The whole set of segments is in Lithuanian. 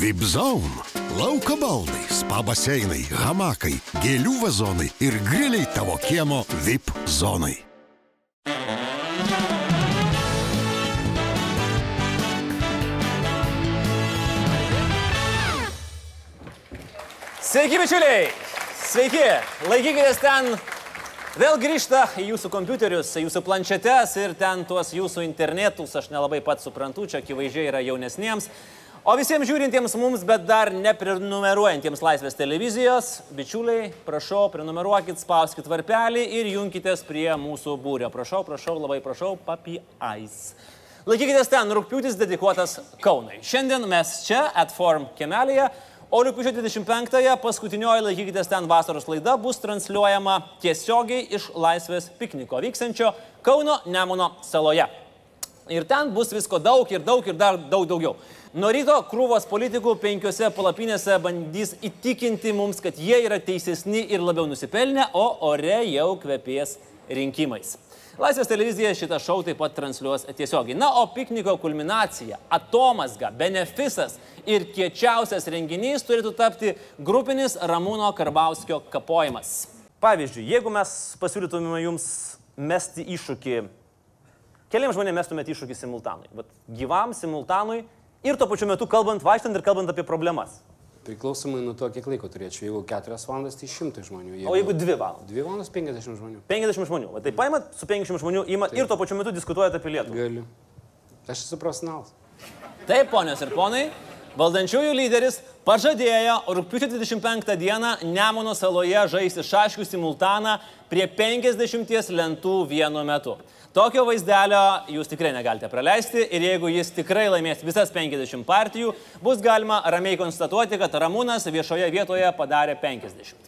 Vipzone. Lauko baldai, spa baseinai, hamakai, gėlių vazonai ir griliai tavo kiemo VIP zonai. Sveiki, bičiuliai! Sveiki! Laikykitės ten. Vėl grįžta į jūsų kompiuterius, jūsų planšetes ir ten tuos jūsų internetus, aš nelabai pats suprantu, čia akivaizdžiai yra jaunesniems. O visiems žiūrintiems mums, bet dar neprenumeruojantiems Laisvės televizijos, bičiuliai, prašau, prenumeruokit, spauskit varpelį ir junkitės prie mūsų būrio. Prašau, prašau, labai prašau, papi ais. Laikykitės ten, rūpiutis dedikuotas Kaunai. Šiandien mes čia, Atform kemelėje, o rūpiučio 25-ąją paskutinioji laikykitės ten vasaros laida bus transliuojama tiesiogiai iš Laisvės pikniko vykstančio Kauno Nemuno saloje. Ir ten bus visko daug ir daug ir dar daug daugiau. Nuo ryto krūvos politikų penkiose palapinėse bandys įtikinti mums, kad jie yra teisesni ir labiau nusipelnę, o ore jau kvepės rinkimais. Laisvės televizija šitą šou taip pat transliuos tiesiogiai. Na, o pikniko kulminacija, atomasga, benefisas ir kiečiausias renginys turėtų tapti grupinis Ramūno Karbauskio kapojimas. Pavyzdžiui, jeigu mes pasiūlytumėme jums mesti iššūkį, keliams žmonėms mestumėte iššūkį simultanui, bet gyvam simultanui ir tuo pačiu metu kalbant, vaikštant ir kalbant apie problemas. Priklausomai nuo to, kiek laiko turėčiau. Jeigu 4 valandas, tai 100 žmonių. O jeigu 2 valandas? 2 valandas 50 žmonių. 50 žmonių. Va, tai paimat su 50 žmonių, imat ir tuo pačiu metu diskutuojate apie Lietuvą. Galiu. Aš esu profesionalas. Taip, ponios ir ponai, valdančiųjų lyderis pažadėjo rūpiučio 25 dieną Nemono saloje žaisti šaškių simultaną prie 50 lentų vienu metu. Tokio vaizdelio jūs tikrai negalite praleisti ir jeigu jis tikrai laimės visas 50 partijų, bus galima ramiai konstatuoti, kad Ramūnas viešoje vietoje padarė 50.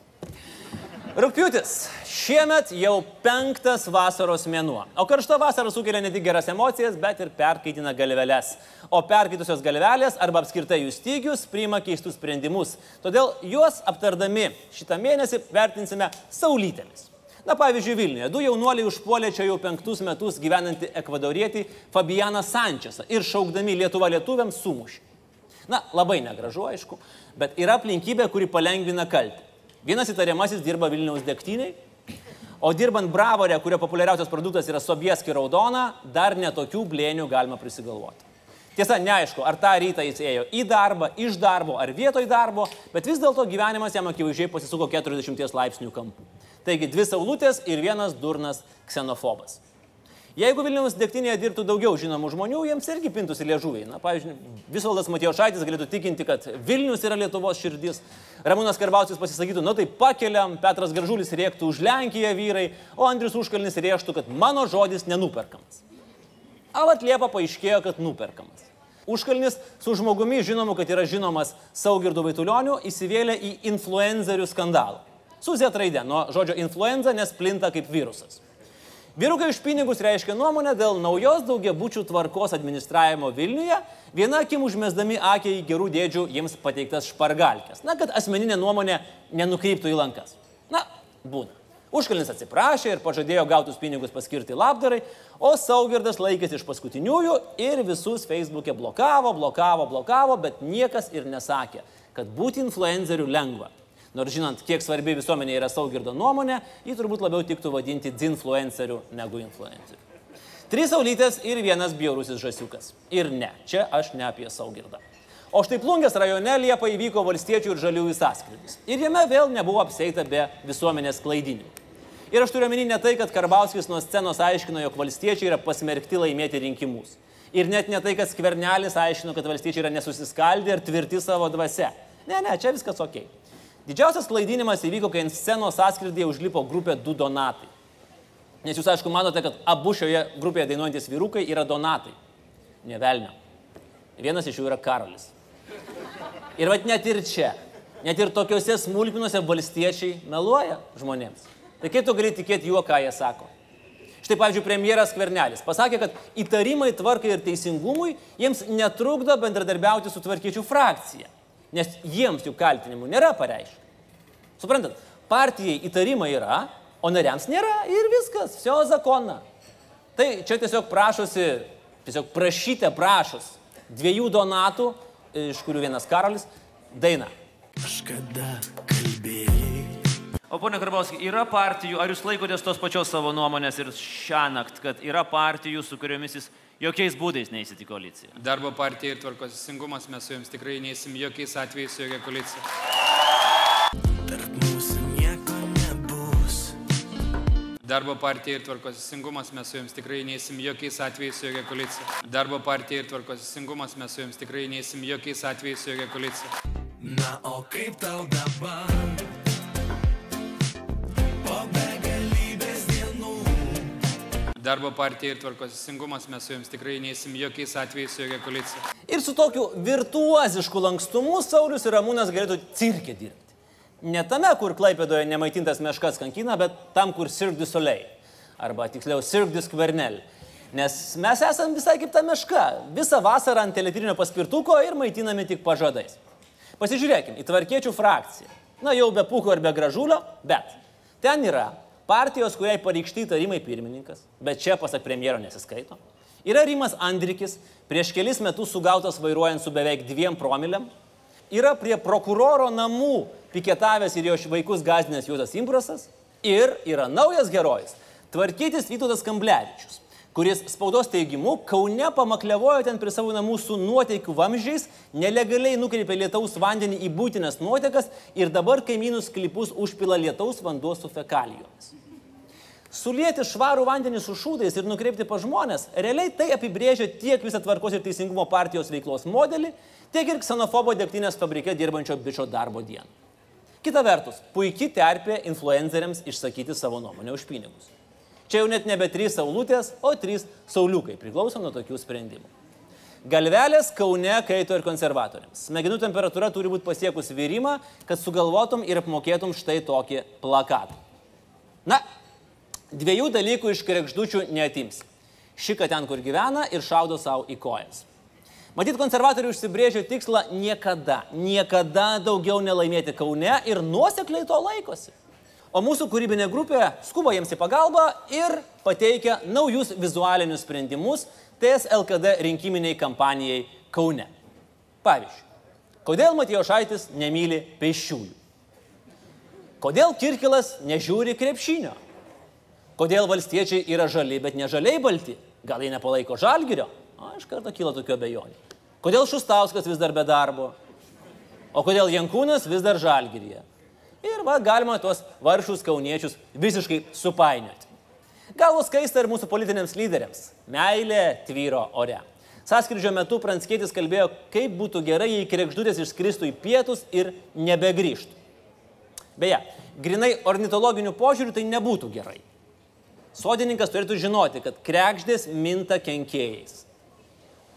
Rūpiutis. Šiemet jau penktas vasaros mėnuo. O karšta vasara sukelia ne tik geras emocijas, bet ir perkaitina galvelės. O perkaitusios galvelės arba apskritai jų stygius priima keistus sprendimus. Todėl juos aptardami šitą mėnesį vertinsime saulytėmis. Na pavyzdžiui, Vilniuje du jaunuoliai užpuolė čia jau penktus metus gyvenantį ekvadorietį Fabianą Sančesą ir šaukdami Lietuvą lietuviams sumušė. Na, labai negražu, aišku, bet yra aplinkybė, kuri palengvina kaltę. Vienas įtariamasis dirba Vilniaus degtiniai, o dirbant Bravorė, kurio populiariausias produktas yra Sobieski raudona, dar netokių blėnių galima prisigalvoti. Tiesa, neaišku, ar tą rytą jis ėjo į darbą, iš darbo ar vietoj darbo, bet vis dėlto gyvenimas jam akivaizdžiai pasisuko 40 laipsnių kampų. Taigi dvi saulutės ir vienas durnas ksenofobas. Jeigu Vilniaus degtinėje dirbtų daugiau žinomų žmonių, jiems irgi pintųsi liežuviai. Na, pavyzdžiui, Visvaldas Matijošaitis galėtų tikinti, kad Vilnius yra Lietuvos širdis. Ramūnas Karbauskis pasisakytų, nu tai pakeliam, Petras Gražulis rėktų už Lenkiją vyrai, o Andrius Užkalnis rėktų, kad mano žodis nenuperkamas. Avat Liepa paaiškėjo, kad nuperkamas. Užkalnis su žmogumi žinomu, kad yra žinomas Saugirdu Vaitulioniu, įsivėlė į influencerių skandalą. Su Z raidė, nuo žodžio influenza, nes plinta kaip virusas. Vyrukai už pinigus reiškia nuomonę dėl naujos daugiabučių tvarkos administravimo Vilniuje, viena akim užmesdami akį į gerų dėdžių jiems pateiktas špargalkės. Na, kad asmeninė nuomonė nenukryptų į lankas. Na, būna. Užkalnis atsiprašė ir pažadėjo gautus pinigus paskirti labdarai, o Saugirdas laikėsi iš paskutiniųjų ir visus Facebook'e blokavo, blokavo, blokavo, bet niekas ir nesakė, kad būti influenceriu lengva. Nors žinant, kiek svarbi visuomenė yra Saugirdo nuomonė, jį turbūt labiau tiktų vadinti dinfluenceriu negu influenceriu. Trys saulytės ir vienas bjaurusis žasiukas. Ir ne, čia aš ne apie Saugirdą. O štai Plungės rajone Liepa įvyko valstiečių ir žaliųjų sąskrydis. Ir jame vėl nebuvo apseita be visuomenės klaidinių. Ir aš turiu omeny ne tai, kad Karbauskis nuo scenos aiškino, jog valstiečiai yra pasmerkti laimėti rinkimus. Ir net ne tai, kad Skvernelis aiškino, kad valstiečiai yra nesusiskaldę ir tvirti savo dvasia. Ne, ne, čia viskas ok. Didžiausias klaidinimas įvyko, kai ant scenos sąskridėje užlipo grupė du donatai. Nes jūs aišku manote, kad abu šioje grupėje dainuojantis vyrukai yra donatai. Nevelnio. Vienas iš jų yra Karolis. Ir vad net ir čia, net ir tokiuose smulkinuose valstiečiai meluoja žmonėms. Tai kaip tu gali tikėti juo, ką jie sako? Štai, pavyzdžiui, premjeras Kvernelis pasakė, kad įtarimai tvarkai ir teisingumui jiems netrukdo bendradarbiauti su tvarkiečių frakcija, nes jiems jų kaltinimų nėra pareiškę. Suprantat, partijai įtarimai yra, o nariams nėra ir viskas, viso zakona. Tai čia tiesiog prašosi, tiesiog prašyte prašos dviejų donatų, iš kurių vienas karalis, daina. Kažkada kalbėjai. O ponia Karbauskis, yra partijų, ar jūs laikotės tos pačios savo nuomonės ir šią naktį, kad yra partijų, su kuriomis jis jokiais būdais neįsit į koaliciją? Darbo partija ir tvarkos teisingumas mes su jums tikrai neįsim jokiais atvejais su jokia koalicija. Darbo partija ir tvarkos teisingumas mes su jums tikrai neįsim jokiais atvejais su jokia koalicija. Darbo partija ir tvarkos teisingumas mes su jums tikrai neįsim jokiais atvejais su jokia koalicija. Na, o kaip tau dabar? Darbo partija ir tvarkos teisingumas mes su jums tikrai neįsim jokiais atvejais jokia koalicija. Ir su tokiu virtuozišku lankstumu Saulis ir Ramūnas galėtų cirke dirbti. Ne tame, kur Klaipėdoje nemaitintas meškas kankina, bet tam, kur du Soleil. Arba tiksliau du Skvernel. Nes mes esame visai kaip ta meška. Visą vasarą ant teletrinio paspirtuko ir maitinami tik pažadais. Pasižiūrėkime į tvarkiečių frakciją. Na jau be puko ir be gražulio, bet ten yra partijos, kuriai pareikšti įtarimai pirmininkas, bet čia pasak premjero nesiskaito. Yra Rimas Andrikis, prieš kelis metus sugautas vairuojant su beveik dviem promiliam. Yra prie prokuroro namų piketavęs ir jo vaikus gazdinęs Jūzas Imbrasas. Ir yra naujas herojus - tvarkytis Vytautas Kamblevičius, kuris spaudos teigimu Kaune pamaklevojo ten prie savo namų su nuoteikių vamzdžiais, nelegaliai nukreipė lietaus vandenį į būtinas nuotekas ir dabar kaimynus klipus užpila lietaus vanduo su fekalijomis. Sulieti švarų vandenį su šūdais ir nukreipti pa žmonės, realiai tai apibrėžia tiek visą tvarkos ir teisingumo partijos veiklos modelį, tiek ir ksenofobo degtinės fabrike dirbančio bičio darbo dieną. Kita vertus, puikiai terpė influenceriams išsakyti savo nuomonę už pinigus. Čia jau net nebe trys saulutės, o trys sauliukai, priklauso nuo tokių sprendimų. Galvelės Kaune kaito ir konservatoriams. Smegenų temperatūra turi būti pasiekus virimą, kad sugalvotum ir apmokėtum štai tokį plakatą. Na, dviejų dalykų iš krekždučių neatims. Šika ten, kur gyvena ir šaudo savo į kojas. Matyt, konservatoriai užsibrėžė tikslą niekada, niekada daugiau nelaimėti Kaune ir nuosekliai to laikosi. O mūsų kūrybinė grupė skuba jiems į pagalbą ir pateikia naujus vizualinius sprendimus TS LKD rinkiminiai kampanijai Kaune. Pavyzdžiui, kodėl Matijo Šaitis nemyli pėsčiųjų? Kodėl Kirkilas nežiūri krepšinio? Kodėl valstiečiai yra žali, bet ne žaliai balti? Gal jie nepalaiko žalgirio? O, iš karto kyla tokių abejonių. Kodėl Šustauskas vis dar be darbo? O kodėl Jankūnas vis dar žalgiryje? Ir va, galima tuos varšus kauniečius visiškai supainioti. Galvos kaista ir mūsų politiniams lyderiams. Meilė tvyro ore. Saskridžio metu Pranskėtis kalbėjo, kaip būtų gerai, jei krekždutės išskristų į pietus ir nebegrįžtų. Beje, grinai ornitologiniu požiūriu tai nebūtų gerai. Sodininkas turėtų žinoti, kad krekždės minta kenkėjais.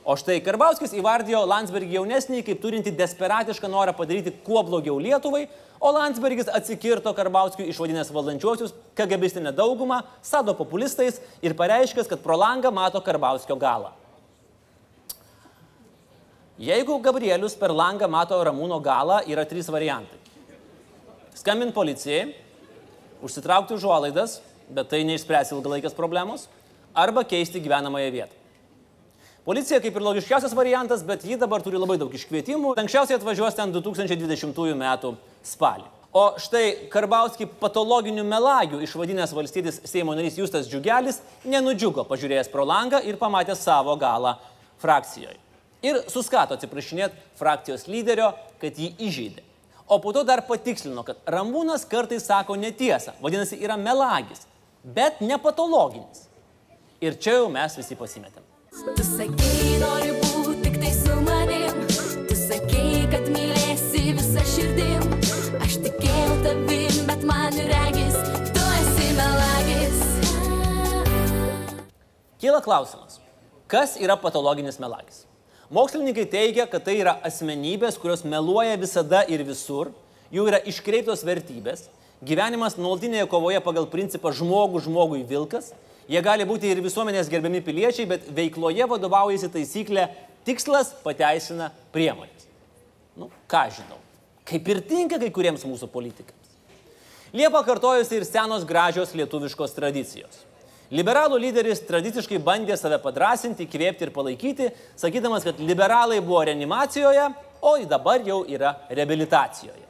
O štai Karbauskis įvardijo Landsbergį jaunesnį kaip turinti desperatišką norą padaryti kuo blogiau Lietuvai, o Landsbergis atsikirto Karbauskiui išvadinęs valdančiuosius KGBistinę daugumą, sado populistais ir pareiškęs, kad pro langą mato Karbauskio galą. Jeigu Gabrielius per langą mato Ramūno galą, yra trys variantai. Skambint policijai, užsitraukti užuolaidas, bet tai neišspręs ilgalaikės problemos, arba keisti gyvenamąją vietą. Policija kaip ir logiškiausias variantas, bet ji dabar turi labai daug iškvietimų. Anksčiausiai atvažiuos ten 2020 m. spalį. O štai Karbauskį patologinių melagių išvadinęs valstybės Seimo narys Justas Džiugelis nenudžiugo pažiūrėjęs pro langą ir pamatęs savo galą frakcijoje. Ir suskato atsiprašinėti frakcijos lyderio, kad jį įžeidė. O po to dar patikslino, kad Ramūnas kartais sako netiesą, vadinasi, yra melagis, bet ne patologinis. Ir čia jau mes visi pasimetėm. Tu sakei, nori būti tik tai su manim. Tu sakei, kad mylėsi visą širdim. Aš tikėjau tavim, bet man regis, tu esi melagis. Kyla klausimas, kas yra patologinis melagis? Mokslininkai teigia, kad tai yra asmenybės, kurios meluoja visada ir visur, jų yra iškreiptos vertybės, gyvenimas nuolatinėje kovoje pagal principą žmogų žmogui vilkas, jie gali būti ir visuomenės gerbiami piliečiai, bet veikloje vadovaujasi taisyklė tikslas pateisina priemonės. Nu, ką žinau, kaip ir tinka kai kuriems mūsų politikams. Liepa kartojasi ir senos gražios lietuviškos tradicijos. Liberalų lyderis tradiciškai bandė save padrasinti, įkvėpti ir palaikyti, sakydamas, kad liberalai buvo reanimacijoje, o dabar jau yra reabilitacijoje.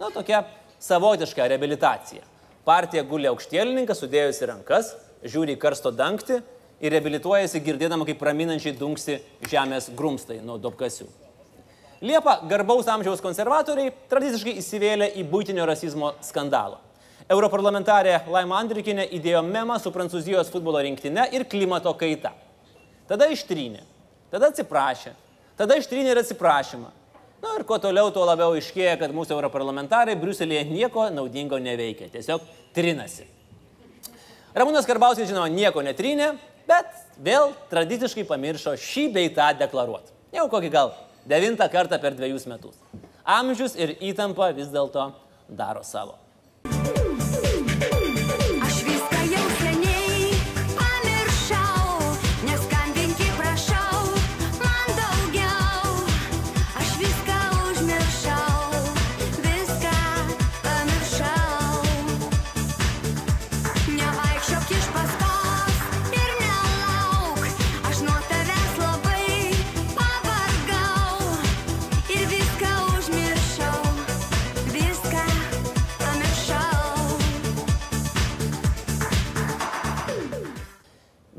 Na, tokia savotiška reabilitacija. Partija guli aukštielininkas, sudėjusi rankas, žiūri į karsto dangtį ir reabilituojasi girdėdama, kaip praminančiai dunksi žemės grumstai nuo dobkasių. Liepa garbaus amžiaus konservatoriai tradiciškai įsivėlė į būtinio rasizmo skandalą. Europarlamentarė Laima Andrikinė įdėjo memą su Prancūzijos futbolo rinktine ir klimato kaita. Tada ištrynė, tada atsiprašė, tada ištrynė ir atsiprašymą. Na ir kuo toliau, tuo labiau iškėja, kad mūsų europarlamentarai Briuselėje nieko naudingo neveikia, tiesiog trinasi. Ramūnas Karbauskis, žinoma, nieko netrynė, bet vėl tradiciškai pamiršo šį bei tą deklaruoti. Jau kokį gal devintą kartą per dviejus metus. Amžius ir įtampa vis dėlto daro savo.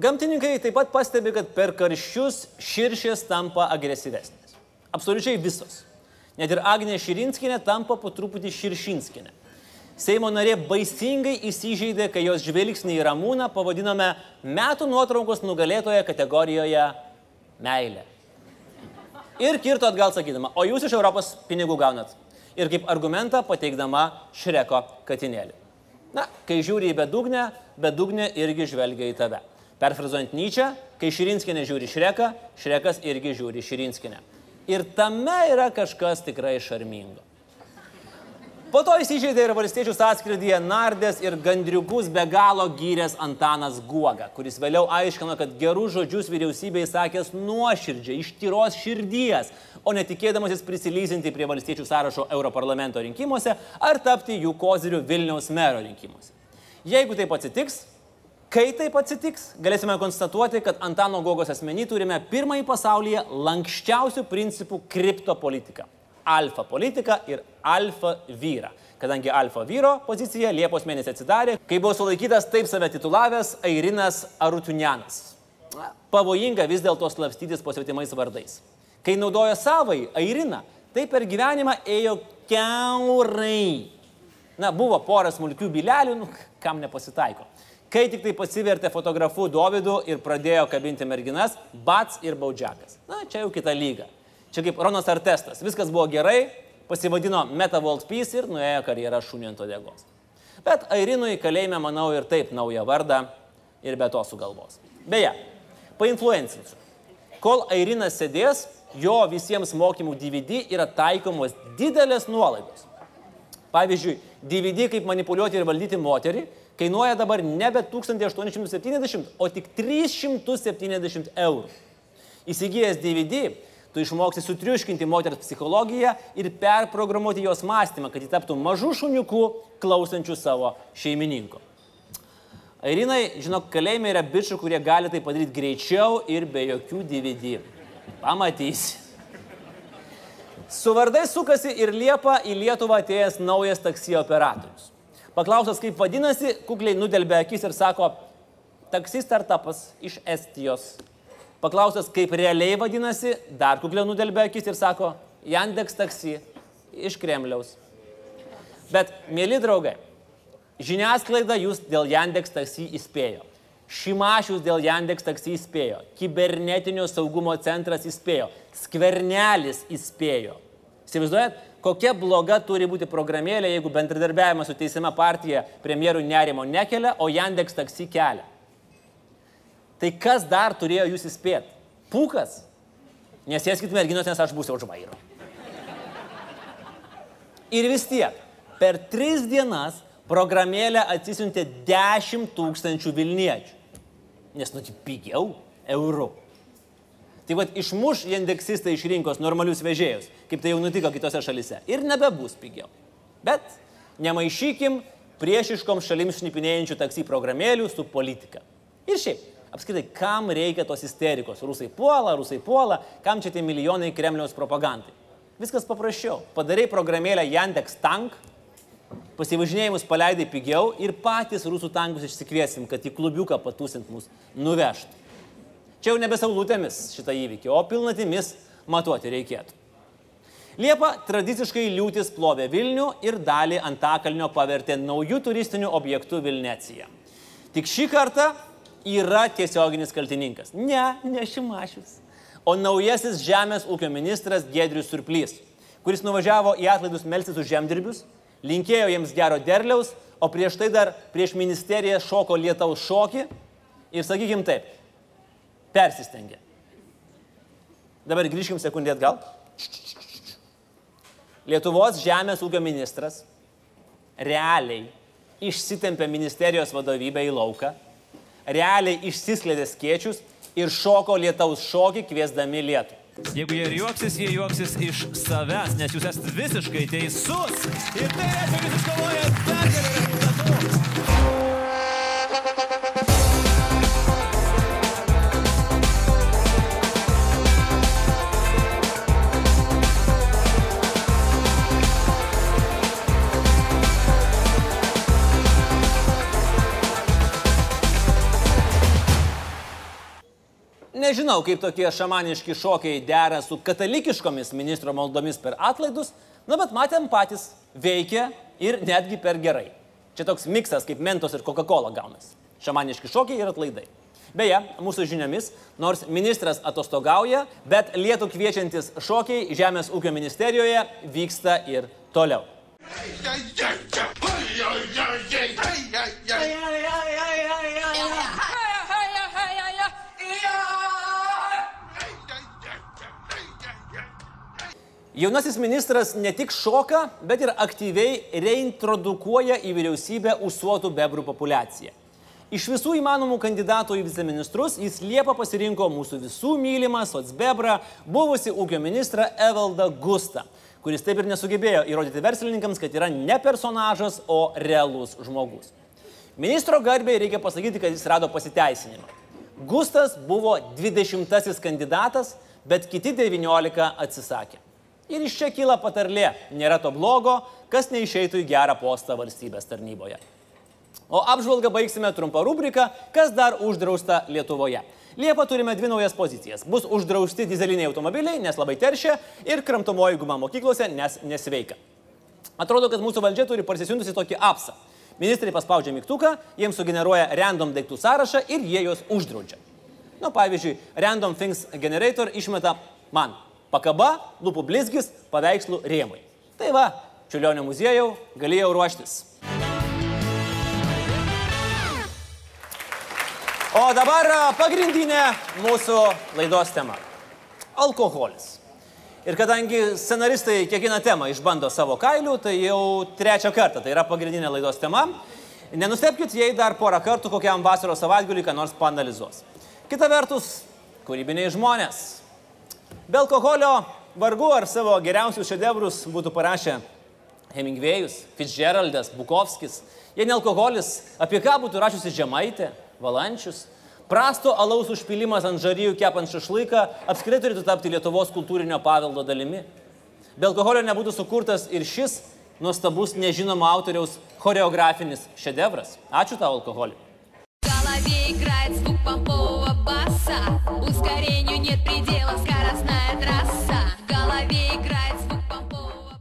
Gamtininkai taip pat pastebi, kad per karščius širšės tampa agresyvesnės. Absoliučiai visos. Net ir Agnė Širinskinė tampa po truputį širšinskinė. Seimo narė baisingai įsižeidė, kai jos žvilgsnį į Ramūną pavadinome metų nuotraukos nugalėtoje kategorijoje meilė. Ir kirto atgal sakydama, o jūs iš Europos pinigų gaunat. Ir kaip argumentą pateikdama Šreko katinėlį. Na, kai žiūri į bedugnę, bedugnė irgi žvelgia į tave. Perfrazuojant Nyčią, kai Širinskinė žiūri Šreką, Šrekas irgi žiūri Širinskinę. Ir tame yra kažkas tikrai šarmingo. Po to įsižeidė ir valstiečių sąskridyje nardės ir gandriukus be galo gyrės Antanas Guoga, kuris vėliau aiškino, kad gerus žodžius vyriausybei sakęs nuoširdžiai, iš tyros širdies, o netikėdamasis prisilysinti prie valstiečių sąrašo Europarlamento rinkimuose ar tapti jų kozirių Vilniaus mero rinkimuose. Jeigu taip atsitiks, kai taip atsitiks, galėsime konstatuoti, kad Antano Gogos asmenį turime pirmąjį pasaulyje lankščiausių principų kriptopolitiką alfa politiką ir alfa vyrą. Kadangi alfa vyro pozicija Liepos mėnesį atsidarė, kai buvo sulaikytas taip save titulavęs Airinas Arutunianas. Na, Pavojinga vis dėlto slapstytis po svetimais vardais. Kai naudojo savai Airiną, tai per gyvenimą ėjo keurai. Na, buvo pora smulkių bilelių, nu, kam nepasitaiko. Kai tik tai pasivertė fotografu Dovydu ir pradėjo kabinti merginas, Bats ir Baudžiakas. Na, čia jau kita lyga. Čia kaip Ronas Artestas. Viskas buvo gerai, pasivadino Meta World Peace ir nuėjo karjerą šunį ant odegos. Bet Airinui kalėjime, manau, ir taip naują vardą ir be to sugalvos. Beje, painfluencinsiu. Kol Airinas sėdės, jo visiems mokymų DVD yra taikomos didelės nuolaidos. Pavyzdžiui, DVD kaip manipuliuoti ir valdyti moterį kainuoja dabar nebe 1870, o tik 370 eurų. Įsigijęs DVD, tu išmoksi sutriuškinti moters psichologiją ir perprogramuoti jos mąstymą, kad ji taptų mažų šuniukų klausančių savo šeimininko. Airinai, žinok, kalėjime yra bičių, kurie gali tai padaryti greičiau ir be jokių DVD. Pamatysi. Su vardais sukasi ir Liepa į Lietuvą atėjęs naujas taksi operatorius. Paklausęs, kaip vadinasi, kukliai nudelbė akis ir sako, taksi startupas iš Estijos. Paklausęs, kaip realiai vadinasi, dar kukliai nudelbė akis ir sako, Yandex taksi iš Kremliaus. Bet, mėly draugai, žiniasklaida jūs dėl Yandex taksi įspėjo. Šimašius dėl Yandex taksi įspėjo. Kibernetinio saugumo centras įspėjo. Skvernelis įspėjo. Įsivaizduojat, kokia bloga turi būti programėlė, jeigu bendradarbiavimas su teisime partija premjerų nerimo nekelia, o Yandex taksi kelia. Tai kas dar turėjo jūs įspėti? Pūkas? Nesėskit merginos, nes aš būsiu už vairo. Ir vis tiek, per tris dienas programėlę atsisiuntė 10 tūkstančių Vilniečių. Nes nu, tai pigiau eurų. Tai vad išmuš indeksistai iš rinkos normalius vežėjus, kaip tai jau nutiko kitose šalise. Ir nebebus pigiau. Bet nemaišykim priešiškom šalims šnipinėjančių taksi programėlių su politika. Ir šiaip, apskritai, kam reikia tos isterikos? Rusai puola, rusai puola, kam čia tie milijonai Kremliaus propagandai? Viskas paprasčiau. Padarai programėlę Yandex Tank, pasivažinėjimus paleidai pigiau ir patys rusų tankus išsikviesim, kad į klubiuką patūsint mus nuvežtų. Čia jau nebe saulutėmis šitą įvykį, o pilnatimis matuoti reikėtų. Liepa tradiciškai liūtis plovė Vilnių ir dalį Antakalnio pavertė naujų turistinių objektų Vilnecija. Tik šį kartą yra tiesioginis kaltininkas. Ne, ne Šimašius, o naujasis žemės ūkio ministras Gedrius Surplys, kuris nuvažiavo į atlaidus melsis už žemdirbius, linkėjo jiems gero derliaus, o prieš tai dar prieš ministeriją šoko lietaus šokį ir, sakykim taip, persistengė. Dabar grįžkim sekundė atgal. Lietuvos žemės ūkio ministras realiai išsitempė ministerijos vadovybę į lauką, realiai išsiskleidė skiečius ir šoko lietaus šokį kviesdami lietų. Jeigu jie juoksis, jie juoksis iš savęs, nes jūs esate visiškai teisus. Ir tai reiškia, kad jūs iškovojate pergalę Nežinau, kaip tokie šamaniški šokiai dera su katalikiškomis ministro maldomis per atlaidus, na bet matėm patys, veikia ir netgi per gerai. Čia toks miksas kaip mentos ir Coca-Cola gaunasi. Šamaniški šokiai ir atlaidai. Beje, mūsų žiniomis, nors ministras atostogauja, bet lietų kviečiantis šokiai Žemės ūkio ministerijoje vyksta ir toliau. Jaunasis ministras ne tik šoka, bet ir aktyviai reintrodukuoja į vyriausybę užsuotų bebrų populaciją. Iš visų įmanomų kandidatų į viceministrus jis Liepą pasirinko mūsų visų mylimą Sotsbebrą, buvusi ūkio ministrą Evaldą Gustą, kuris taip ir nesugebėjo įrodyti verslininkams, kad yra ne personažas, o realus žmogus. Ministro garbiai reikia pasakyti, kad jis rado pasiteisinimą. Gustas buvo 20-asis kandidatas, bet kiti 19 atsisakė. Ir iš čia kyla patarlė, nėra to blogo, kas neišeitų į gerą postą valstybės tarnyboje. O apžvalgą baigsime trumpą rubriką, kas dar uždrausta Lietuvoje. Liepą turime dvi naujas pozicijas. Bus uždrausti dizeliniai automobiliai, nes labai teršia, ir kramtomoji guma mokyklose, nes nesveika. Atrodo, kad mūsų valdžia turi parsisiuntusi tokį apsą. Ministrai paspaudžia mygtuką, jiems sugeneruoja random daiktų sąrašą ir jie juos uždraudžia. Na, pavyzdžiui, Random Things Generator išmeta man pakaba, lūpų blizgis, paveikslų rėmai. Tai va, Čiulionio muziejau, galėjau ruoštis. O dabar pagrindinė mūsų laidos tema - alkoholis. Ir kadangi scenaristai kiekvieną temą išbando savo kailių, tai jau trečią kartą tai yra pagrindinė laidos tema. Nenustepkit, jei dar porą kartų kokiam vasaros savaitgaliui ką nors panalizuos. Kita vertus, kūrybiniai žmonės. Be alkoholio vargu ar savo geriausius šedevrus būtų parašę Hemingvėjus, Fitzgeraldas, Bukovskis. Jei ne alkoholis, apie ką būtų rašiusi Žemaitė, Valančius. Prasto alaus užpilimas ant žaryjų kepant šašlyką apskritai turėtų tapti Lietuvos kultūrinio paveldo dalimi. Be alkoholio nebūtų sukurtas ir šis nuostabus nežinomo autoriaus choreografinis šedevras. Ačiū tau, alkoholį. В голове играет звук помпового баса Ускорению нет предела, скоростная трасса В голове играет звук помпового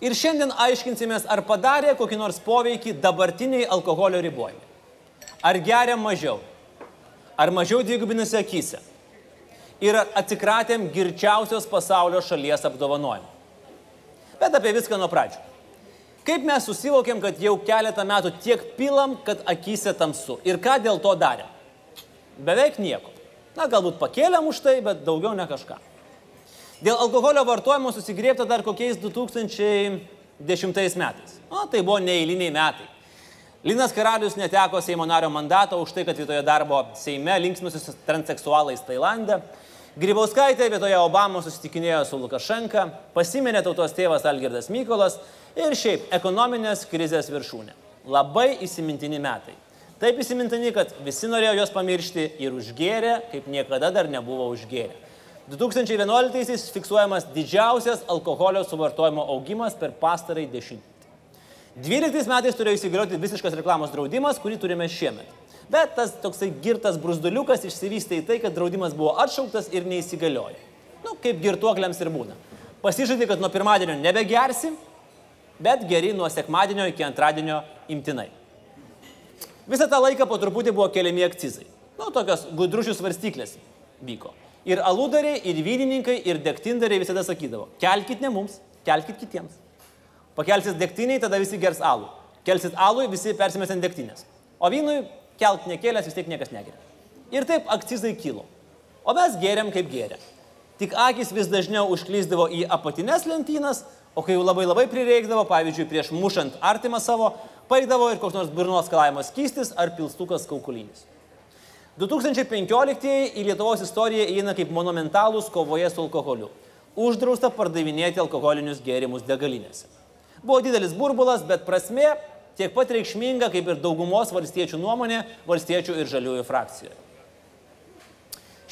Ir šiandien aiškinsimės, ar padarė kokį nors poveikį dabartiniai alkoholio ribojimai. Ar geria mažiau? Ar mažiau dvigubinasi akise? Ir ar atsikratėm girčiausios pasaulio šalies apdovanojimą? Bet apie viską nuo pradžių. Kaip mes susivokėm, kad jau keletą metų tiek pilam, kad akise tamsu. Ir ką dėl to darėm? Beveik nieko. Na, galbūt pakėlėm už tai, bet daugiau ne kažką. Dėl alkoholio vartojimo susigrėpta dar kokiais 2010 metais. O tai buvo neįliniai metai. Linas Karalius neteko Seimo nario mandato už tai, kad vietoje darbo Seime linksmusis transseksualais Tailandė. Grybauskaitė vietoje Obamos susitikinėjo su Lukašenka, pasiminė tautos tėvas Algirdas Mykolas ir šiaip ekonominės krizės viršūnė. Labai įsimintini metai. Taip įsimintini, kad visi norėjo juos pamiršti ir užgėrė, kaip niekada dar nebuvo užgėrę. 2011-aisiais fiksuojamas didžiausias alkoholio suvartojimo augimas per pastarąjį dešimtmetį. 12 metais turėjo įsigalioti visiškas reklamos draudimas, kurį turime šiemet. Bet tas toksai girtas brusduliukas išsivystė į tai, kad draudimas buvo atšauktas ir neįsigaliojo. Nu, kaip girtuokliams ir būna. Pasižadė, kad nuo pirmadienio nebegersi, bet geri nuo sekmadienio iki antradienio imtinai. Visą tą laiką po truputį buvo keliami akcizai. Nu, tokios gudrušių svarstyklės vyko. Ir aludariai, ir vynininkai, ir degtindariai visada sakydavo, kelkit ne mums, kelkit kitiems. Pakelsit degtiniai, tada visi gers alų. Kelsit alų, visi persimės ant degtinės. O vynui kelt nekėlęs vis tiek niekas negeria. Ir taip akcizai kilo. O mes geriam kaip geria. Tik akis vis dažniau užklyzdavo į apatinės lentynas, o kai jau labai labai prireikdavo, pavyzdžiui, prieš mušant artimą savo, paėdavo ir koks nors burnos skalavimo skystis ar pilstukas kaukulinis. 2015 į Lietuvos istoriją įeina kaip monumentalūs kovoje su alkoholiu. Uždrausta pardavinėti alkoholinius gėrimus degalinėse. Buvo didelis burbulas, bet prasme tiek pat reikšminga kaip ir daugumos valstiečių nuomonė valstiečių ir žaliųjų frakcijoje.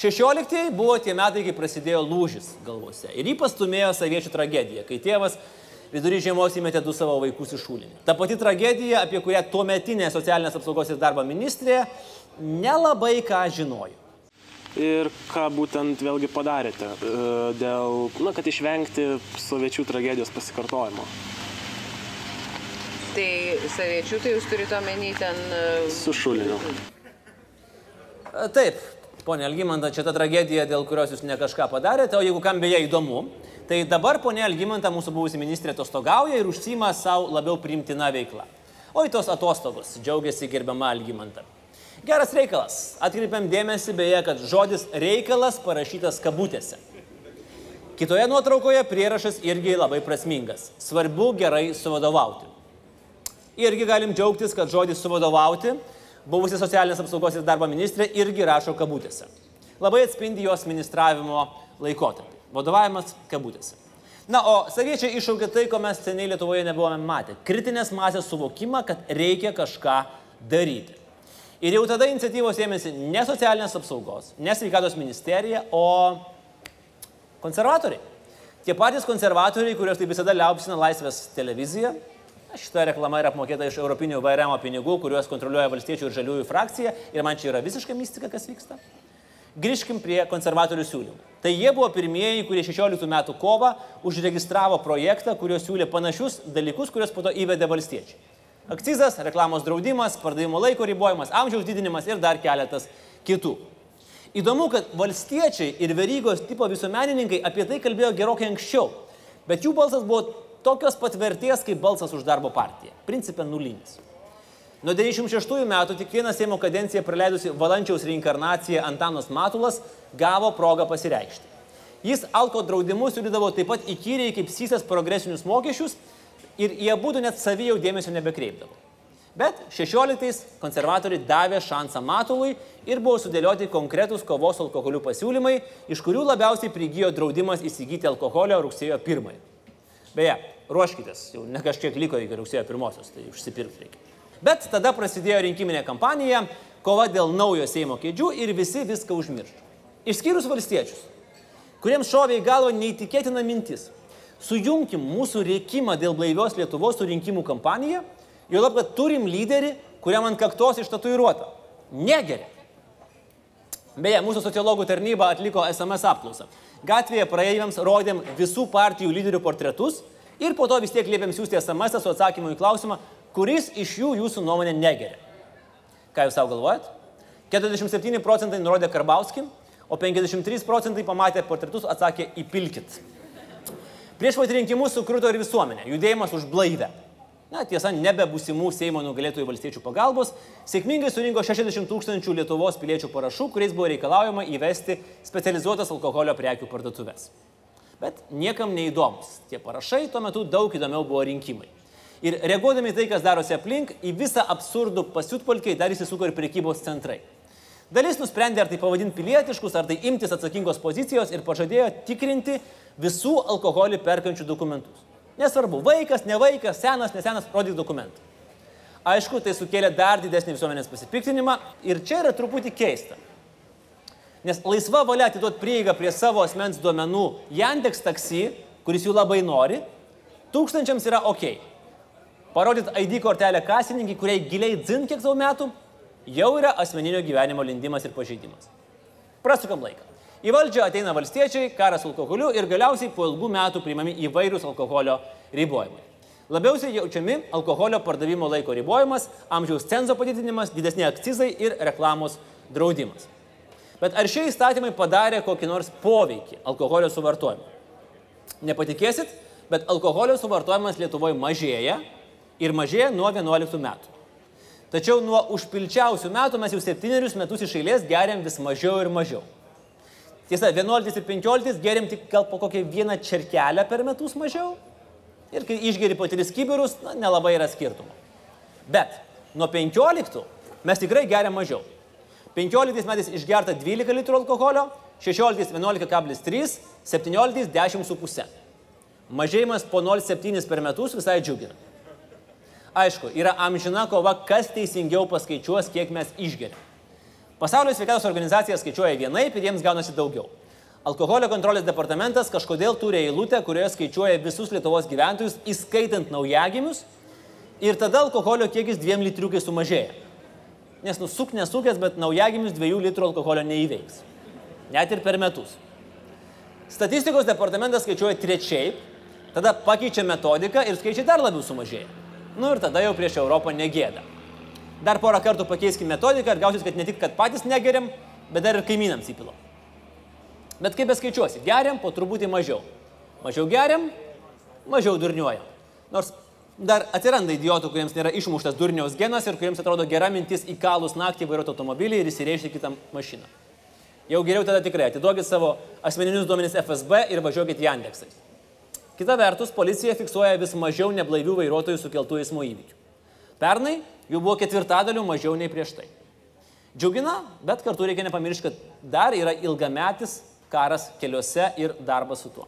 16 buvo tie metai, kai prasidėjo lūžis galvose. Ir jį pastumėjo saviečių tragedija, kai tėvas vidury žiemos įmetė du savo vaikus į šulinį. Ta pati tragedija, apie kurią tuo metinė socialinės apsaugos ir darbo ministrė nelabai ką žinojo. Ir ką būtent vėlgi padarėte e, dėl, na, kad išvengti soviečių tragedijos pasikartojimo. Tai saviečių, tai jūs turite omeny ten... e, Su šuliniu. E, Taip, ponė Algimanta, čia ta tragedija, dėl kurios jūs ne kažką padarėte, o jeigu kam beje įdomu, tai dabar ponė Algimanta, mūsų buvusi ministrė, atostogauja ir užsima savo labiau priimtiną veiklą. O į tos atostogos džiaugiasi gerbiama Algimanta. Geras reikalas. Atkreipiam dėmesį beje, kad žodis reikalas parašytas kabutėse. Kitoje nuotraukoje prierašas irgi labai prasmingas. Svarbu gerai suvadovauti. Irgi galim džiaugtis, kad žodis suvadovauti buvusi socialinės apsaugos ir darbo ministrė irgi rašo kabutėse. Labai atspindi jos ministravimo laikotarpį. Vadovavimas kabutėse. Na, o saviečiai iššaukė tai, ko mes seniai Lietuvoje nebuvome matę. Kritinės masės suvokimą, kad reikia kažką daryti. Ir jau tada iniciatyvos ėmėsi ne socialinės apsaugos, ne sveikatos ministerija, o konservatoriai. Tie patys konservatoriai, kuriuos taip visada liaupsina Laisvės televizija, Šita reklama yra apmokėta iš Europinio vairiamo pinigų, kuriuos kontroliuoja valstiečių ir žaliųjų frakcija ir man čia yra visiškai mistika, kas vyksta. Grįžkim prie konservatorių siūlymų. Tai jie buvo pirmieji, kurie 16 metų kovą užregistravo projektą, kuriuo siūlė panašius dalykus, kuriuos po to įvedė valstiečiai. Akcizas, reklamos draudimas, pardavimo laiko ribojimas, amžiaus didinimas ir dar keletas kitų. Įdomu, kad valstiečiai ir verygos tipo visuomenininkai apie tai kalbėjo gerokai anksčiau, bet jų balsas buvo tokios pat vertės kaip balsas už darbo partiją. Principė nulinis. Nuo 96 metų tik vieną Seimo kadenciją praleidusi valančiaus reinkarnacija Antanas Matulas gavo progą pasireikšti. Jis alko draudimus siūlydavo taip pat įkyriai kaip sysės progresinius mokesčius ir jie būtų net savijau dėmesio nebekreipdavo. Bet 16-ais konservatoriai davė šansą Matului ir buvo sudėlioti konkretūs kovos alkoholiu pasiūlymai, iš kurių labiausiai prigijo draudimas įsigyti alkoholio rugsėjo 1. Beje, ruoškitės, jau ne kažkiek liko iki rugsėjo pirmosios, tai užsipirkti reikia. Bet tada prasidėjo rinkiminė kampanija, kova dėl naujo Seimo kėdžių ir visi viską užmiršo. Išskyrus valstiečius, kuriems šovė į galvą neįtikėtina mintis. Sujungkim mūsų reikimą dėl blaivios Lietuvos su rinkimų kampanija, jau lab, kad turim lyderį, kuriam ant kaktos ištatuiruota. Negeria. Beje, mūsų sociologų tarnyba atliko SMS apklausą. Gatvėje praeiviams rodėm visų partijų lyderių portretus ir po to vis tiek liepėm siūsti SMS su atsakymu į klausimą, kuris iš jų jūsų nuomonė negeria. Ką jūs savo galvojat? 47 procentai nurodė Karbauskį, o 53 procentai pamatė portretus atsakė įpilkit. Prieš pat rinkimus sukruto ir visuomenė, judėjimas už blaivę. Na, tiesa, nebe būsimų Seimo nugalėtojų valstiečių pagalbos, sėkmingai surinko 60 tūkstančių Lietuvos piliečių parašų, kuriais buvo reikalaujama įvesti specializuotas alkoholio prekių parduotuvės. Bet niekam neįdomus. Tie parašai tuo metu daug įdomiau buvo rinkimai. Ir reaguodami tai, kas darosi aplink, į visą absurdų pasiutpolkiai dar įsisuko ir prekybos centrai. Dalis nusprendė, ar tai pavadinti pilietiškus, ar tai imtis atsakingos pozicijos ir pažadėjo tikrinti visų alkoholį perkančių dokumentus. Nesvarbu, vaikas, ne vaikas, senas, nesenas, rodyk dokumentą. Aišku, tai sukėlė dar didesnį visuomenės pasipiktinimą ir čia yra truputį keista. Nes laisva valia atiduoti prieigą prie savo asmens duomenų Yandex taksi, kuris jų labai nori, tūkstančiams yra ok. Parodyti ID kortelę kasininkai, kuriai giliai dzin kiek savo metų, jau yra asmeninio gyvenimo lindimas ir pažeidimas. Prasukam laiką. Į valdžią ateina valstiečiai, karas alkoholiu ir galiausiai po ilgų metų priimami įvairūs alkoholio ribojimai. Labiausiai jaučiami alkoholio pardavimo laiko ribojimas, amžiaus cenzo padidinimas, didesni akcizai ir reklamos draudimas. Bet ar šie įstatymai padarė kokį nors poveikį alkoholio suvartojimui? Nepatikėsit, bet alkoholio suvartojimas Lietuvoje mažėja ir mažėja nuo 11 metų. Tačiau nuo užpilčiausių metų mes jau septynerius metus iš eilės geriam vis mažiau ir mažiau. Tiesa, 11 ir 15 geriam tik gal po kokią vieną čerkelę per metus mažiau. Ir kai išgeri po 3 kibirus, na, nelabai yra skirtumo. Bet nuo 15 mes tikrai geriam mažiau. 15 metais išgerta 12 litrų alkoholio, 16 11,3, 17 10,5. Mažėjimas po 0,7 per metus visai džiugina. Aišku, yra amžina kova, kas teisingiau paskaičiuos, kiek mes išgeriam. Pasaulio sveikatos organizacija skaičiuoja vienaip ir jiems gaunasi daugiau. Alkoholio kontrolės departamentas kažkodėl turi eilutę, kurioje skaičiuoja visus Lietuvos gyventojus, įskaitant naujagimius, ir tada alkoholio kiekis dviem litriukai sumažėja. Nes nusuk nesukęs, bet naujagimius dviejų litrų alkoholio neįveiks. Net ir per metus. Statistikos departamentas skaičiuoja trečiai, tada pakeičia metodiką ir skaičiai dar labiau sumažėja. Nu ir tada jau prieš Europą negėda. Dar porą kartų pakeiskime metodiką ir gausis, kad ne tik, kad patys negeriam, bet dar ir kaimynams įpilo. Bet kaip beskaičiuosi, geriam po truputį mažiau. Mažiau geriam, mažiau durniuojam. Nors dar atsiranda idiotų, kuriems nėra išmuštas durniaus genas ir kuriems atrodo gera mintis įkalus naktį vairuoti automobilį ir įsirėžti kitą mašiną. Jau geriau tada tikrai atiduokit savo asmeninius duomenis FSB ir važiuokit Jandexais. Kita vertus, policija fiksuoja vis mažiau neblaivių vairuotojų sukeltų eismo įvykių. Pernai jų buvo ketvirtadalių mažiau nei prieš tai. Džiugina, bet kartu reikia nepamiršti, kad dar yra ilgametis karas keliuose ir darbas su tuo.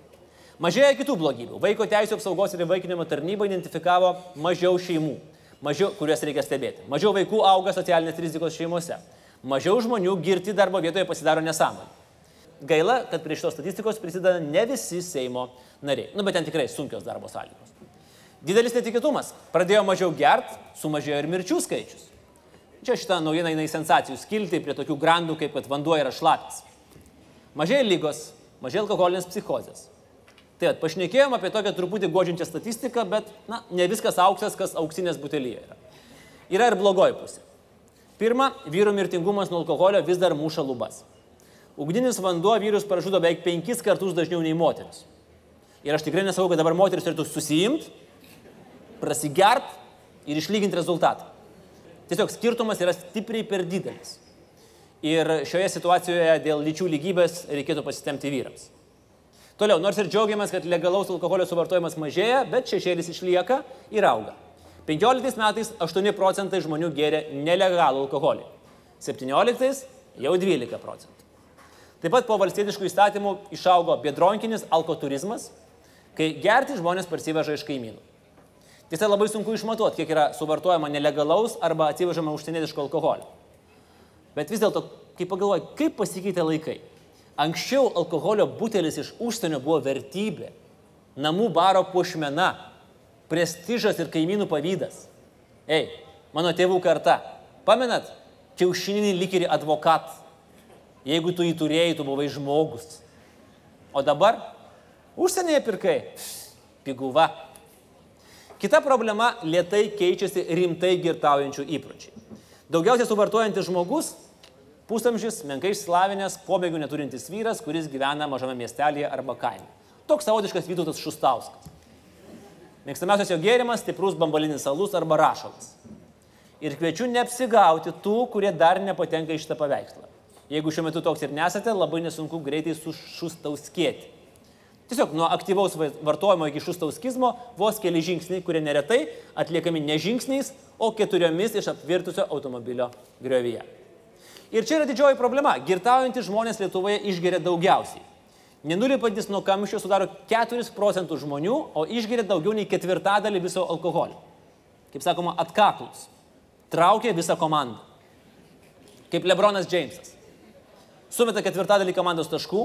Mažėja kitų blogybių. Vaiko teisų apsaugos ir įvaikinimo tarnyba identifikavo mažiau šeimų, mažiau, kurias reikia stebėti. Mažiau vaikų auga socialinės rizikos šeimose. Mažiau žmonių girti darbo vietoje pasidaro nesąmonė. Gaila, kad prie šitos statistikos prisideda ne visi Seimo nariai. Nu, bet ten tikrai sunkios darbo sąlygos. Didelis netikėtumas. Pradėjo mažiau gert, sumažėjo ir mirčių skaičius. Čia šitą naujieną eina į sensacijų skilti prie tokių grandų, kaip kad vanduo yra šlapis. Mažėja lygos, mažėja alkoholinės psichozės. Tai at, pašnekėjom apie tokią truputį godžiančią statistiką, bet na, ne viskas auksas, kas auksinės butelyje yra. Yra ir blogoji pusė. Pirma, vyrų mirtingumas nuo alkoholio vis dar muša lubas. Ugninis vanduo vyrus pražudo beveik penkis kartus dažniau nei moteris. Ir aš tikrai nesakau, kad dabar moteris turėtų susijimti, prasigert ir išlyginti rezultatą. Tiesiog skirtumas yra stipriai per didelis. Ir šioje situacijoje dėl lyčių lygybės reikėtų pasitemti vyrams. Toliau, nors ir džiaugiamės, kad legalaus alkoholio suvartojimas mažėja, bet šešėlis išlieka ir auga. 15 metais 8 procentai žmonių gėrė nelegalų alkoholį. 17 jau 12 procentų. Taip pat po valstybiškų įstatymų išaugo bedronkinis alkoturizmas, kai gerti žmonės parsiveža iš kaimynų. Tiesa, labai sunku išmatuoti, kiek yra suvartojama nelegalaus arba atsivežama užsienietiško alkoholio. Bet vis dėlto, kai pagalvoji, kaip pasikeitė laikai. Anksčiau alkoholio butelis iš užsienio buvo vertybė, namų baro puošmena, prestižas ir kaimynų pavydas. Ei, mano tėvų karta, pamenat, kiaušininį likirį advokat. Jeigu tu jį turėjai, tu buvai žmogus. O dabar užsienyje pirkai, piguva. Kita problema - lietai keičiasi rimtai girtaujančių įpročiai. Daugiausiai suvartojantis žmogus - pusamžis, menkai išsilavinęs, pomėgių neturintis vyras, kuris gyvena mažame miestelėje arba kaime. Toks savotiškas Vytautas Šustauskas. Mėgstamiausias jo gėrimas - stiprus bambalinis alus arba rašalas. Ir kviečiu neapsigauti tų, kurie dar nepatenka į šitą paveikslą. Jeigu šiuo metu toks ir nesate, labai nesunku greitai sušustauskėti. Tiesiog nuo aktyvaus vartojimo iki šustauskizmo vos keli žingsniai, kurie neretai atliekami ne žingsniais, o keturiomis iš apvirtusio automobilio griovyje. Ir čia yra didžioji problema. Girtaujantys žmonės Lietuvoje išgeria daugiausiai. Nenulipantis nuo kamščio sudaro 4 procentų žmonių, o išgeria daugiau nei ketvirtadalį viso alkoholio. Kaip sakoma, atkaklus. Traukia visą komandą. Kaip Lebronas Džeimsas. Sumeta ketvirtadalį komandos taškų,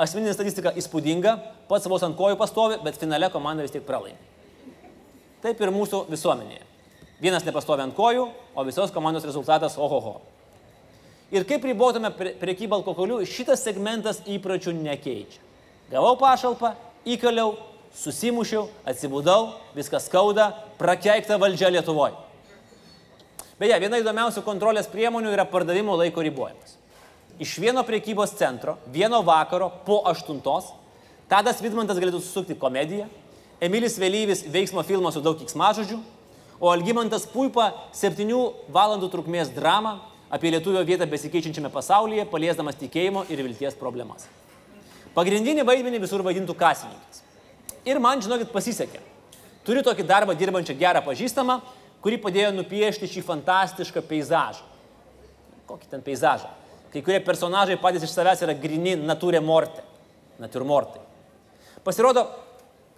asmeninė statistika įspūdinga, pats vos ant kojų pastovi, bet finale komanda vis tiek pralaimi. Taip ir mūsų visuomenėje. Vienas nepastovi ant kojų, o visos komandos rezultatas ohoho. Ir kaip ribotume priekybą alkoholiu, šitas segmentas įpročių nekeičia. Gavau pašalpą, įkaliau, susimušiau, atsibudau, viskas skauda, prakeikta valdžia Lietuvoje. Beje, viena įdomiausių kontrolės priemonių yra pardavimo laiko ribojimas. Iš vieno priekybos centro, vieno vakaro po aštuntos, Tadas Vidmantas galėtų susukti komediją, Emilis Vėlyvis veiksmo filmą su daug kiksmažodžių, o Algymantas Puipa septynių valandų trukmės dramą apie lietuvio vietą besikeičiančiame pasaulyje, paliesdamas tikėjimo ir vilties problemas. Pagrindinį vaidmenį visur vaidintų kasininkas. Ir man, žinokit, pasisekė. Turiu tokį darbą dirbančią gerą pažįstamą, kuri padėjo nupiešti šį fantastišką peizažą. Kokį ten peizažą? Kai kurie personažai patys iš savęs yra grini natūrė morte. Natūrmortai. Pasirodo,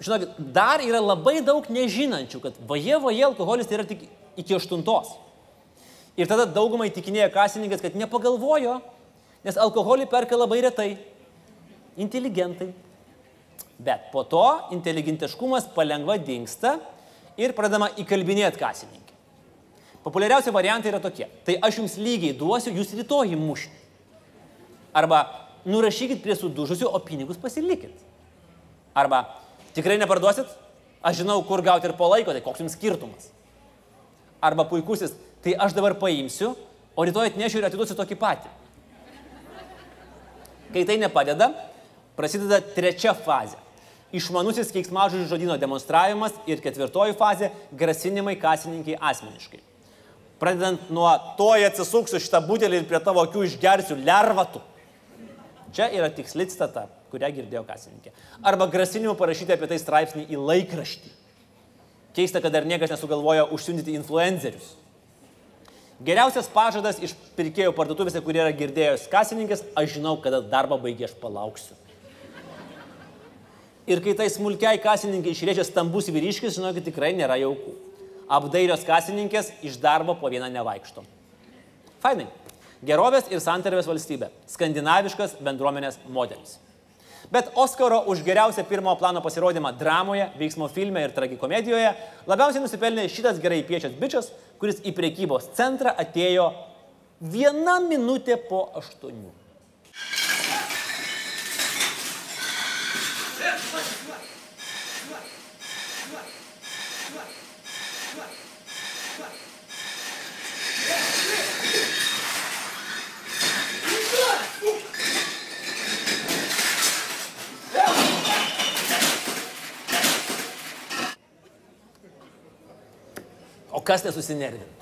žinokit, dar yra labai daug nežinančių, kad vaje, vaje alkoholis tai yra tik iki aštuntos. Ir tada daugumai tikinėja kasininkas, kad nepagalvojo, nes alkoholį perka labai retai. Inteligentai. Bet po to inteligentiškumas palengva dinksta ir pradama įkalbinėti kasininkį. Populiariausi variantai yra tokie. Tai aš jums lygiai duosiu, jūs rytoj įmušite. Arba nurašykit prie sudužusių, o pinigus pasilikit. Arba tikrai neparduosit, aš žinau, kur gauti ir po laiko, tai koks jums skirtumas. Arba puikusis, tai aš dabar paimsiu, o rytoj atnešiu ir atiduosiu tokį patį. Kai tai nepadeda, prasideda trečia fazė. Išmanusis keiksmažodžių žodino demonstravimas ir ketvirtoji fazė - grasinimai kasininkai asmeniškai. Pradedant nuo to, atsisuksiu šitą butelį ir prie tavo akių išgersiu lervatų. Čia yra tiksli citata, kurią girdėjo kasininkė. Arba grasinimų parašyti apie tai straipsnį į laikraštį. Keista, kad dar niekas nesugalvojo užsiundyti influencerius. Geriausias pažadas iš pirkėjų parduotuvėse, kurie yra girdėjęs kasininkės, aš žinau, kada darbą baigė, aš palauksiu. Ir kai tai smulkiai kasininkai išrėžia stambus vyriškis, žinokit, tikrai nėra jaukų. Apdairios kasininkės iš darbo po vieną nevaikšto. Fainai. Gerovės ir santarvės valstybė. Skandinaviškas bendruomenės modelis. Bet Oskaro už geriausią pirmojo plano pasirodymą dramoje, veiksmo filme ir tragikomedijoje labiausiai nusipelnė šitas gerai piešęs bičias, kuris į priekybos centrą atėjo viena minutė po aštuonių. Kas nesusinervintų?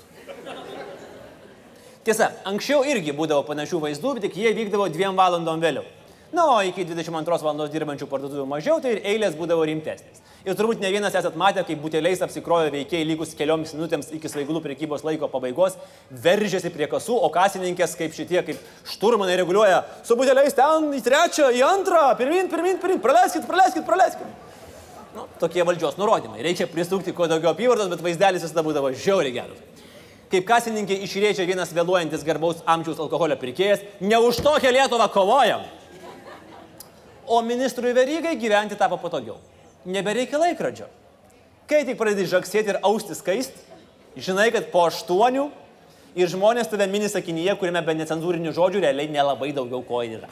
Tiesa, anksčiau irgi būdavo panašių vaizdų, bet tik jie vykdavo dviem valandom vėliau. Na, o iki 22 valandos dirbančių parduotuvių mažiau, tai ir eilės būdavo rimtesnės. Ir turbūt ne vienas esat matę, kaip buteliais apsikrojo veikėjai lygus kelioms minutėms iki svaigalų prekybos laiko pabaigos, veržėsi prie kasų, o kasininkės kaip šitie, kaip šturmanai reguliuoja, su buteliais ten į trečią, į antrą, pirmin, pirmin, pirmin, praleiskit, praleiskit, praleiskit. Nu, tokie valdžios nurodymai. Reikia prisukti kuo daugiau apyvartos, bet vaizdelis visada būdavo žiauriai geras. Kaip kasininkė išrėžė vienas vėluojantis garbaus amžiaus alkoholio pirkėjas, ne už tokią Lietuvą kovojam. O ministrui verygai gyventi tapo patogiau. Nebereikia laikrodžio. Kai tik pradedi žaksėti ir austi skaisti, žinai, kad po aštuonių ir žmonės tave mini sakinyje, kuriame be necenzūrinių žodžių realiai nelabai daugiau ko yra.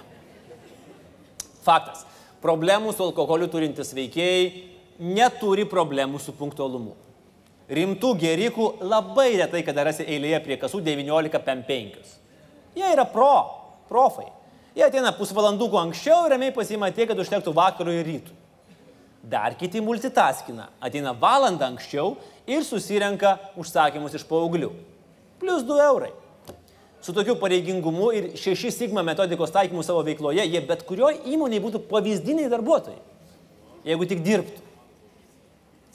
Faktas. Problemų su alkoholiu turintis veikėjai neturi problemų su punktualumu. Rimtų gerikų labai retai, kada rasi eilėje prie kasų 19.5. Jie yra pro, profai. Jie ateina pusvalanduku anksčiau ir ramiai pasima tiek, kad užtektų vakarui ir rytų. Dar kiti multitaskina. Ateina valandą anksčiau ir susirenka užsakymus iš paauglių. Plius 2 eurai. Su tokiu pareigingumu ir 6 sigma metodikos taikymu savo veikloje, jie bet kurioje įmonėje būtų pavyzdiniai darbuotojai. Jeigu tik dirbtų.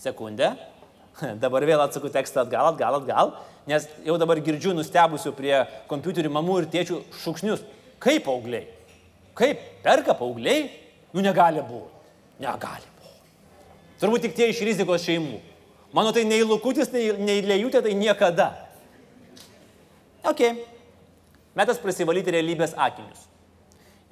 Sekundę. Dabar vėl atsaku tekstą atgal, atgal, atgal, nes jau dabar girdžiu nustebusių prie kompiuterių mamų ir tėčių šūksnius. Kaip paaugliai? Kaip perka paaugliai? Nu negali būti. Negali būti. Turbūt tik tie iš rizikos šeimų. Mano tai nei Lukutis, nei, nei Lėjutė, tai niekada. Ok. Metas prasivalyti realybės akinius.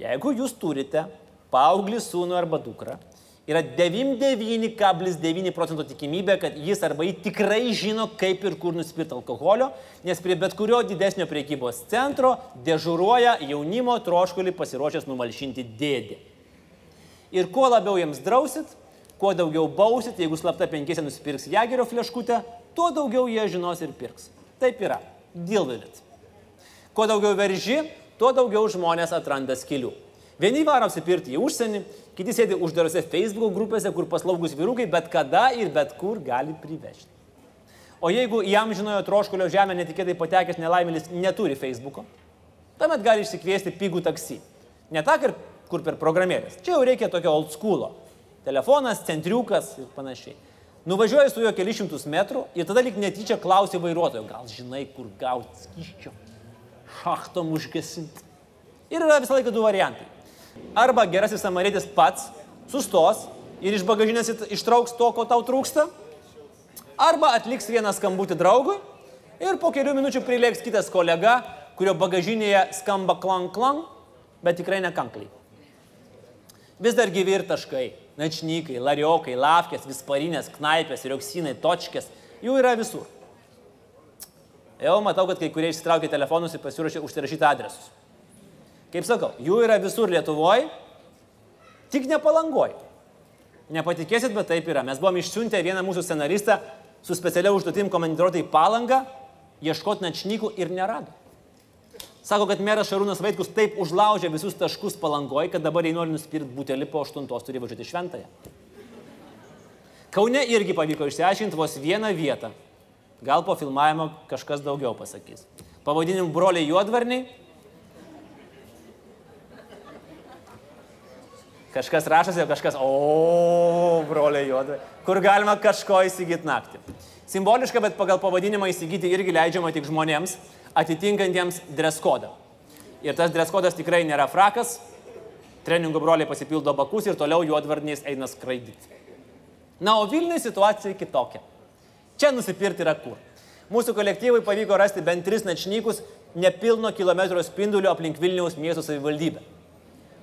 Jeigu jūs turite paauglį sūnų arba dukrą, yra 99,9 procento tikimybė, kad jis arba jį tikrai žino, kaip ir kur nusipirkti alkoholio, nes prie bet kurio didesnio priekybos centro dežuruoja jaunimo troškulį pasiruošęs numalšinti dėdė. Ir kuo labiau jiems drausit, kuo daugiau bausit, jeigu slapta penkiese nusipirks jagerio fleškutę, tuo daugiau jie žinos ir pirks. Taip yra. Deal with it. Kuo daugiau verži, tuo daugiau žmonės atranda skilių. Vieni varo apsipirkti į užsienį, kiti sėdi uždarose Facebook grupėse, kur paslaugus vyrukai bet kada ir bet kur gali privežti. O jeigu jam žinojo troškulio žemę netikėtai patekęs nelaimėlis neturi Facebooko, tuomet gali išsikviesti pigų taksi. Ne tą, kur- per programėlės. Čia jau reikia tokio old schoolo. Telefonas, centriukas ir panašiai. Nuvažiuoji su juo kelius šimtus metrų ir tada lik netyčia klausi vairuotojo, gal žinai, kur gauti skyščio, šachtom užgesinti. Ir yra visą laiką du variantai. Arba gerasis samarėtis pats sustos ir iš bagažinės ištrauks to, ko tau trūksta, arba atliks vieną skambutį draugui ir po kelių minučių prilėks kitas kolega, kurio bagažinėje skamba klang klang, bet tikrai nekankliai. Vis dar gyvi ir taškai, načnykai, lariokai, lavkės, visparinės, knaipės, rioksinai, točkės, jų yra visur. Jau matau, kad kai kurie išsitraukė telefonus ir pasiruošė užsirašyti adresus. Kaip sakau, jų yra visur Lietuvoje, tik nepalangoje. Nepatikėsit, bet taip yra. Mes buvom išsiuntę vieną mūsų scenaristą su specialia užduotim komandiruoti į palangą, ieškoti načnykų ir nerado. Sako, kad meras Šarūnas Vaitkus taip užlaužė visus taškus palangoje, kad dabar jei nori nusipirkti butelį po aštuntos, turi važiuoti šventąją. Kaune irgi pavyko išsiaiškinti vos vieną vietą. Gal po filmavimo kažkas daugiau pasakys. Pavadinimu broliai juodvarniai. Kažkas rašosi, o kažkas, o, broliai juodvarniai. Kur galima kažko įsigyti naktį. Simboliška, bet pagal pavadinimą įsigyti irgi leidžiama tik žmonėms atitinkantiems dreskodą. Ir tas dreskodas tikrai nėra frakas, treningų broliai pasipildo bakus ir toliau juodvarniais eina skraidyti. Na, o Vilniui situacija kitokia. Čia nusipirkti yra kur. Mūsų kolektyvui pavyko rasti bent tris načnykus nepilno kilometro spinduliu aplink Vilniaus miesto savivaldybę.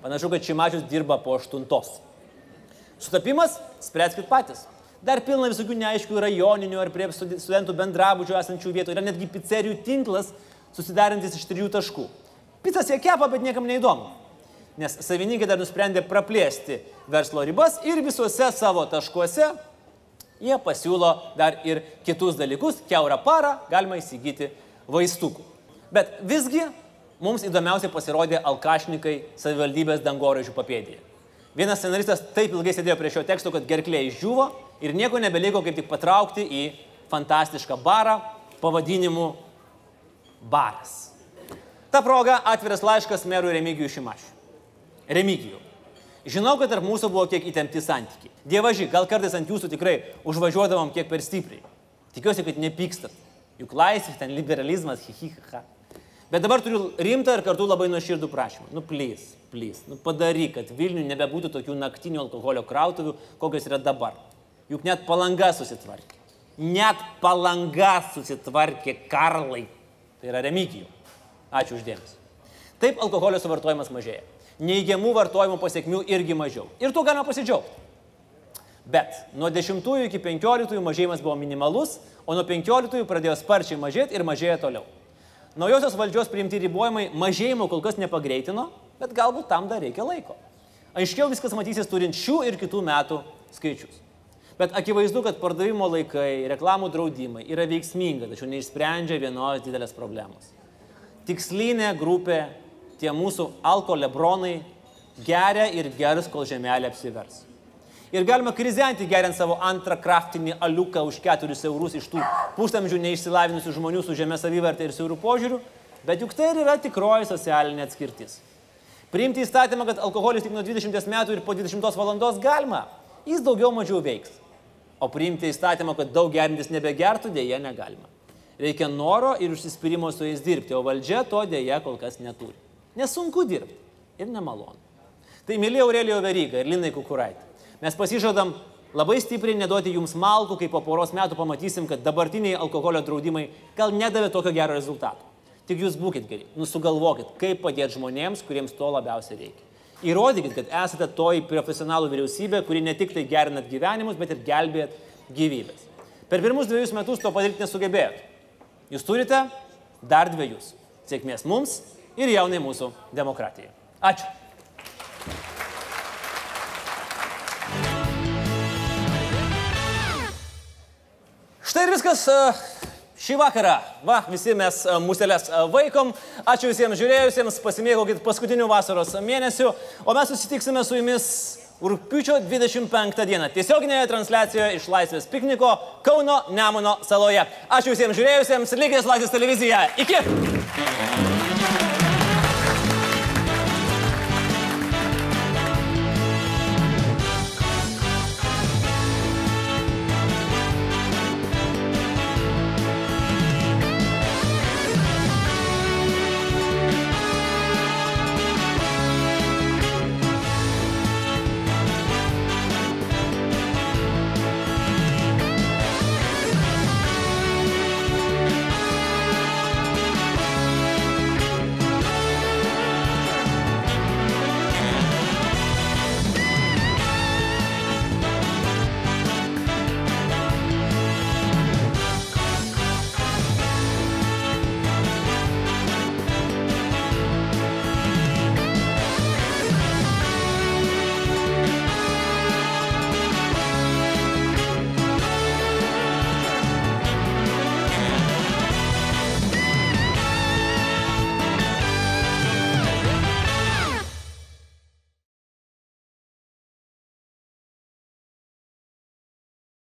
Panašu, kad Šimačius dirba po aštuntos. Sutapimas? Spręskit patys. Dar pilna visokių neaiškių rajoninių ar prie studentų bendrabučių esančių vietų. Yra netgi pizzerijų tinklas susidarantis iš trijų taškų. Pizzas jie kepa, bet niekam neįdomu. Nes savininkai dar nusprendė praplėsti verslo ribas ir visuose savo taškuose jie pasiūlo dar ir kitus dalykus. Keurą parą galima įsigyti vaistukų. Bet visgi mums įdomiausiai pasirodė alkašnikai savivaldybės dangoraižių papėdėje. Vienas scenaristas taip ilgai sėdėjo prie šio teksto, kad gerklė išdžiūvo ir nieko nebeliko kaip tik patraukti į fantastišką barą pavadinimu baras. Ta proga atviras laiškas merui Remigijui Šimašiui. Remigijų. Žinau, kad tarp mūsų buvo kiek įtempti santykiai. Dievaži, gal kartais ant jūsų tikrai užvažiuodavom kiek per stipriai. Tikiuosi, kad nepykstat. Juk laisvė, ten liberalizmas, hihiha. Bet dabar turiu rimtą ir kartu labai nuoširdų prašymą. Nu, plys, plys. Nu, padaryk, kad Vilniui nebebūtų tokių naktinių alkoholio krautuvių, kokios yra dabar. Juk net palanga susitvarkė. Net palanga susitvarkė Karlai. Tai yra remigijų. Ačiū uždėmesi. Taip alkoholio suvartojimas mažėja. Neįgiamų vartojimo pasiekmių irgi mažiau. Ir tuo galima pasidžiaugti. Bet nuo 10 iki 15 mažėjimas buvo minimalus, o nuo 15 pradėjo sparčiai mažėti ir mažėja toliau. Naujosios valdžios priimti ribojimai mažėjimo kol kas nepagreitino, bet galbūt tam dar reikia laiko. Aiškiau viskas matysis turint šių ir kitų metų skaičius. Bet akivaizdu, kad pardavimo laikai, reklamų draudimai yra veiksminga, tačiau neišsprendžia vienos didelės problemos. Tikslinė grupė, tie mūsų alkolebronai, geria ir gers, kol žemelė apsivers. Ir galima krizenti geriant savo antrą kraftinį aliuką už 4 eurus iš tų pusamžių neišsilavinusių žmonių su žemė savivertė ir siaurų požiūrių, bet juk tai ir yra tikroji socialinė atskirtis. Priimti įstatymą, kad alkoholis tik nuo 20 metų ir po 20 valandos galima, jis daugiau mažiau veiks. O priimti įstatymą, kad daug gerintis nebegertų, dėje negalima. Reikia noro ir užsispyrimo su jais dirbti, o valdžia to dėje kol kas neturi. Nesunku dirbti ir nemalonu. Tai mėly Aurelijo Veryga ir Linai Kukuraitė. Mes pasižadam labai stipriai neduoti jums malkų, kai po poros metų pamatysim, kad dabartiniai alkoholio draudimai gal nedavė tokio gero rezultato. Tik jūs būkite geri, nusugalvokit, kaip padėti žmonėms, kuriems to labiausiai reikia. Įrodykit, kad esate toji profesionalų vyriausybė, kuri ne tik tai gerinat gyvenimus, bet ir gelbėjat gyvybės. Per pirmus dviejus metus to padaryti nesugebėjot. Jūs turite dar dviejus. Sėkmės mums ir jaunai mūsų demokratijai. Ačiū. Štai ir viskas e, šį vakarą. Va, visi mes muselės vaikom. Ačiū visiems žiūrėjusiems, pasimėgaukit paskutinių vasaros mėnesių, o mes susitiksime su jumis rūpiučio 25 dieną tiesioginėje transliacijoje iš Laisvės pikniko Kauno Nemuno saloje. Ačiū visiems žiūrėjusiems, likite su Laisvės televizija. Iki!